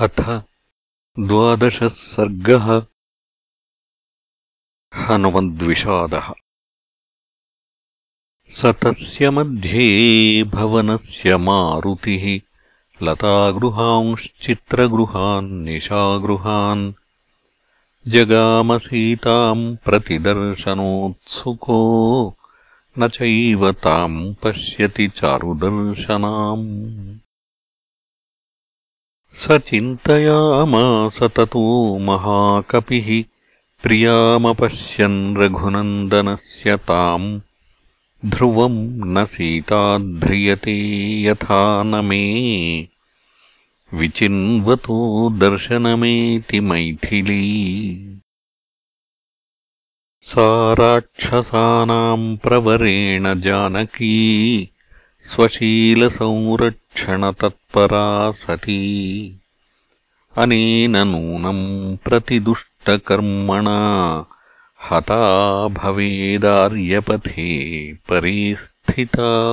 अथ द्वादशः सर्गः। हनुमद्विषादः। स तस्य मध्ये भवनस्य मारुतिः। लतागृहांश्चित्रगृहान् निशागृहान्। जगामसीताम् प्रतिदर्शनोत्सुको। न चैव ताम् पश्यति चारुदर्शनाम् स चिन्तयामास ततो महाकपिः प्रियामपश्यन् रघुनन्दनस्य ताम्। ध्रुवम् न सीताध्रियते यथा न मे। विचिन्वतो दर्शनमेति मैथिली। सा राक्षसानाम् प्रवरेण जानकी स्वशीलसंरक्षणतत्परा सती अनेन नूनम् प्रतिदुष्टकर्मणा। हता भवेदार्यपथे परिस्थिता।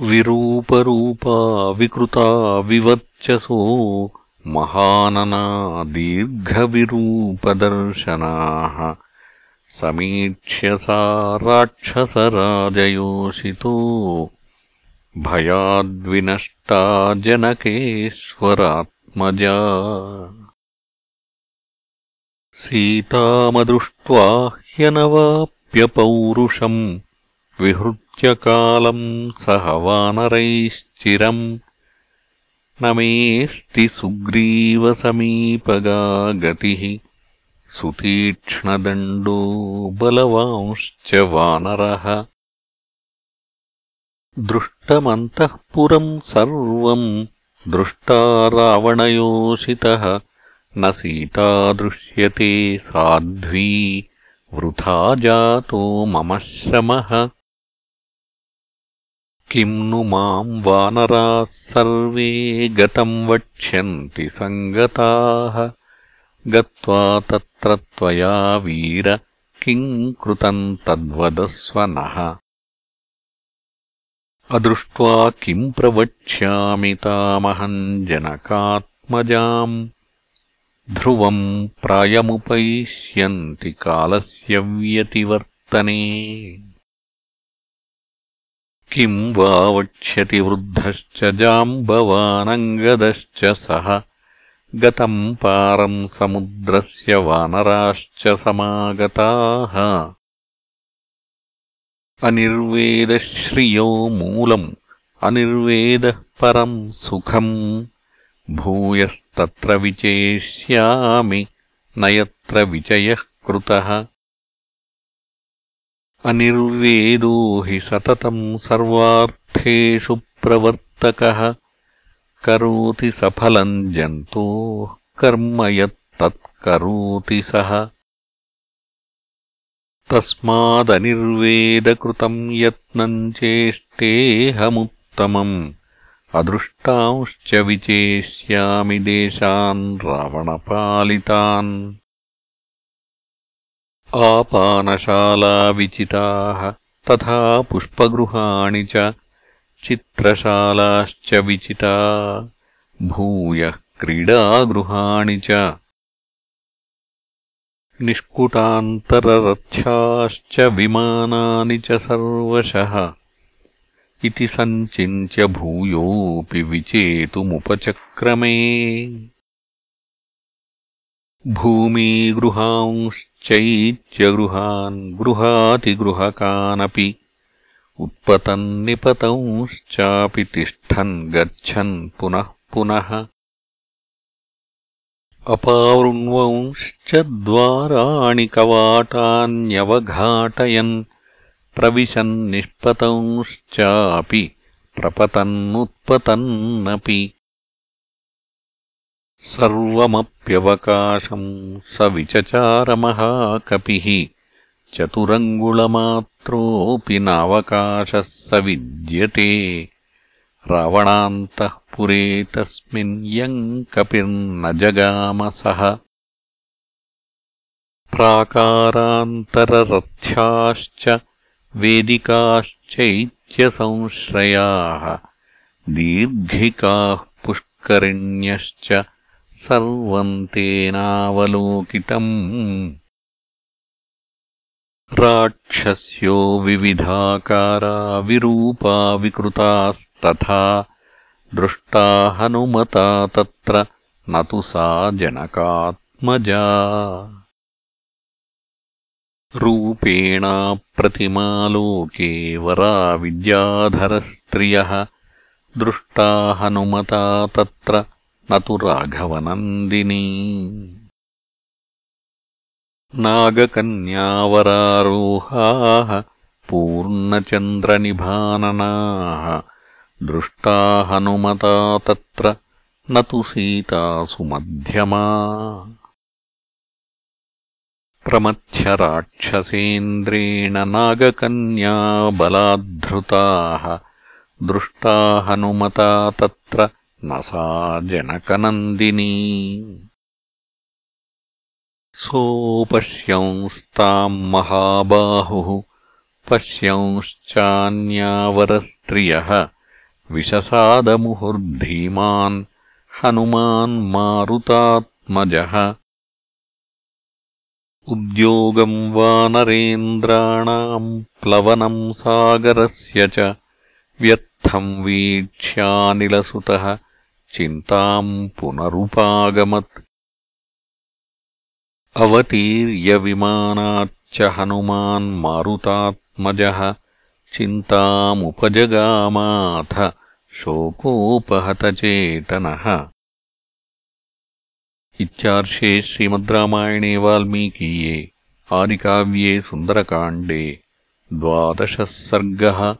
विरूपरूपा विकृता विवर्चसो। महानना दीर्घविरूपदर्शनाः समीक्ष्य सा राक्षसराजयोषितो। भयाद्विनष्टा जनकेश्वरात्मजा। सीतामदृष्ट्वा ह्यनवाप्यपौरुषम् विहृत्य कालम् सह वानरैश्चिरम्। न मेऽस्ति सुग्रीवसमीपगा गतिः सुतीक्ष्णदण्डो बलवांश्च वानरः। दृष्टमन्तःपुरम् सर्वम् दृष्टा रावणयोषितः न सीता दृश्यते साध्वी वृथा जातो मम श्रमः। किम् नु माम् वानराः सर्वे गतम् वक्ष्यन्ति सङ्गताः गत्वा तत्र त्वया वीर किम् कृतम् तद्वदस्व नः अदृष्ट्वा किम् प्रवक्ष्यामि तामहम् जनकात्मजाम् ध्रुवम् प्रायमुपैष्यन्ति कालस्य व्यतिवर्तने। किम् वा वक्ष्यति वृद्धश्च जाम्बवानङ्गदश्च सः गतम् पारम् समुद्रस्य वानराश्च समागताः। अनिर्वेदश्रियो मूलम् अनिर्वेदः परम् सुखम्। भूयस्तत्र विचेष्यामि न यत्र विचयः कृतः। अनिर्वेदो हि सततम् सर्वार्थेषु प्रवर्तकः करोति सफलम् जन्तोः कर्म यत्तत्करोति सः। तस्मादनिर्वेदकृतम् यत्नम् चेष्टेऽहमुत्तमम् अदृष्टांश्च विचेष्यामि देशान् रावणपालितान्। आपानशालाविचिताः तथा पुष्पगृहाणि च चित्रशालाश्च विचिता भूयः क्रीडागृहाणि च। निष्कुटान्तररथ्याश्च विमानानि च सर्वशः। इति सञ्चिन्त्य भूयोऽपि विचेतुमुपचक्रमे। भूमीगृहांश्चैत्यगृहान् गृहातिगृहकानपि उत्पतन्निपतंश्चापि तिष्ठन् गच्छन् पुनः पुनः। अपावृण्वंश्च द्वाराणि कवाटान्यवघाटयन् प्रविशन्निष्पतंश्चापि प्रपतन्नुत्पतन्नपि। सर्वमप्यवकाशम् स विचचारमहाकपिः चतुरङ्गुळमात्रोऽपि नावकाशः स विद्यते। रावणान्तःपुरे तस्मिन् यम् कपिर्न जगामसः प्राकारान्तररथ्याश्च वेदिकाश्चैत्यसंश्रयाः। दीर्घिकाः पुष्करिण्यश्च सर्वम् तेनावलोकितम् राक्षस्यो विविधाकारा विरूपा विकृतास्तथा दृष्टा हनुमता तत्र न तु सा जनकात्मजा। रूपेणाप्रतिमालोके वरा विद्याधरस्त्रियः दृष्टा हनुमता तत्र न तु राघवनन्दिनी नागकन्यावरारोहाः पूर्णचन्द्रनिभाननाः। दृष्टा हनुमता तत्र न तु सीतासुमध्यमा प्रमथ्यराक्षसेन्द्रेण नागकन्या बलाद्धृताः। दृष्टा हनुमता तत्र न सा जनकनन्दिनी सोपश्यंस्ताम् महाबाहुः पश्यंश्चान्यावरस्त्रियः विशसादमुहुर्धीमान् हनुमान्मारुतात्मजः उद्योगम् वानरेन्द्राणाम् प्लवनम् सागरस्य च व्यर्थम् वीक्ष्यानिलसुतः चिन्ताम् पुनरुपागमत् अवतीर्यविमानाच्च हनुमान्मारुतात्मजः चिन्तामुपजगामाथ शोकोपहतचेतनः। इत्यार्षे श्रीमद् रामायणे वाल्मीकीये आदिकाव्ये सुन्दरकाण्डे द्वादशः सर्गः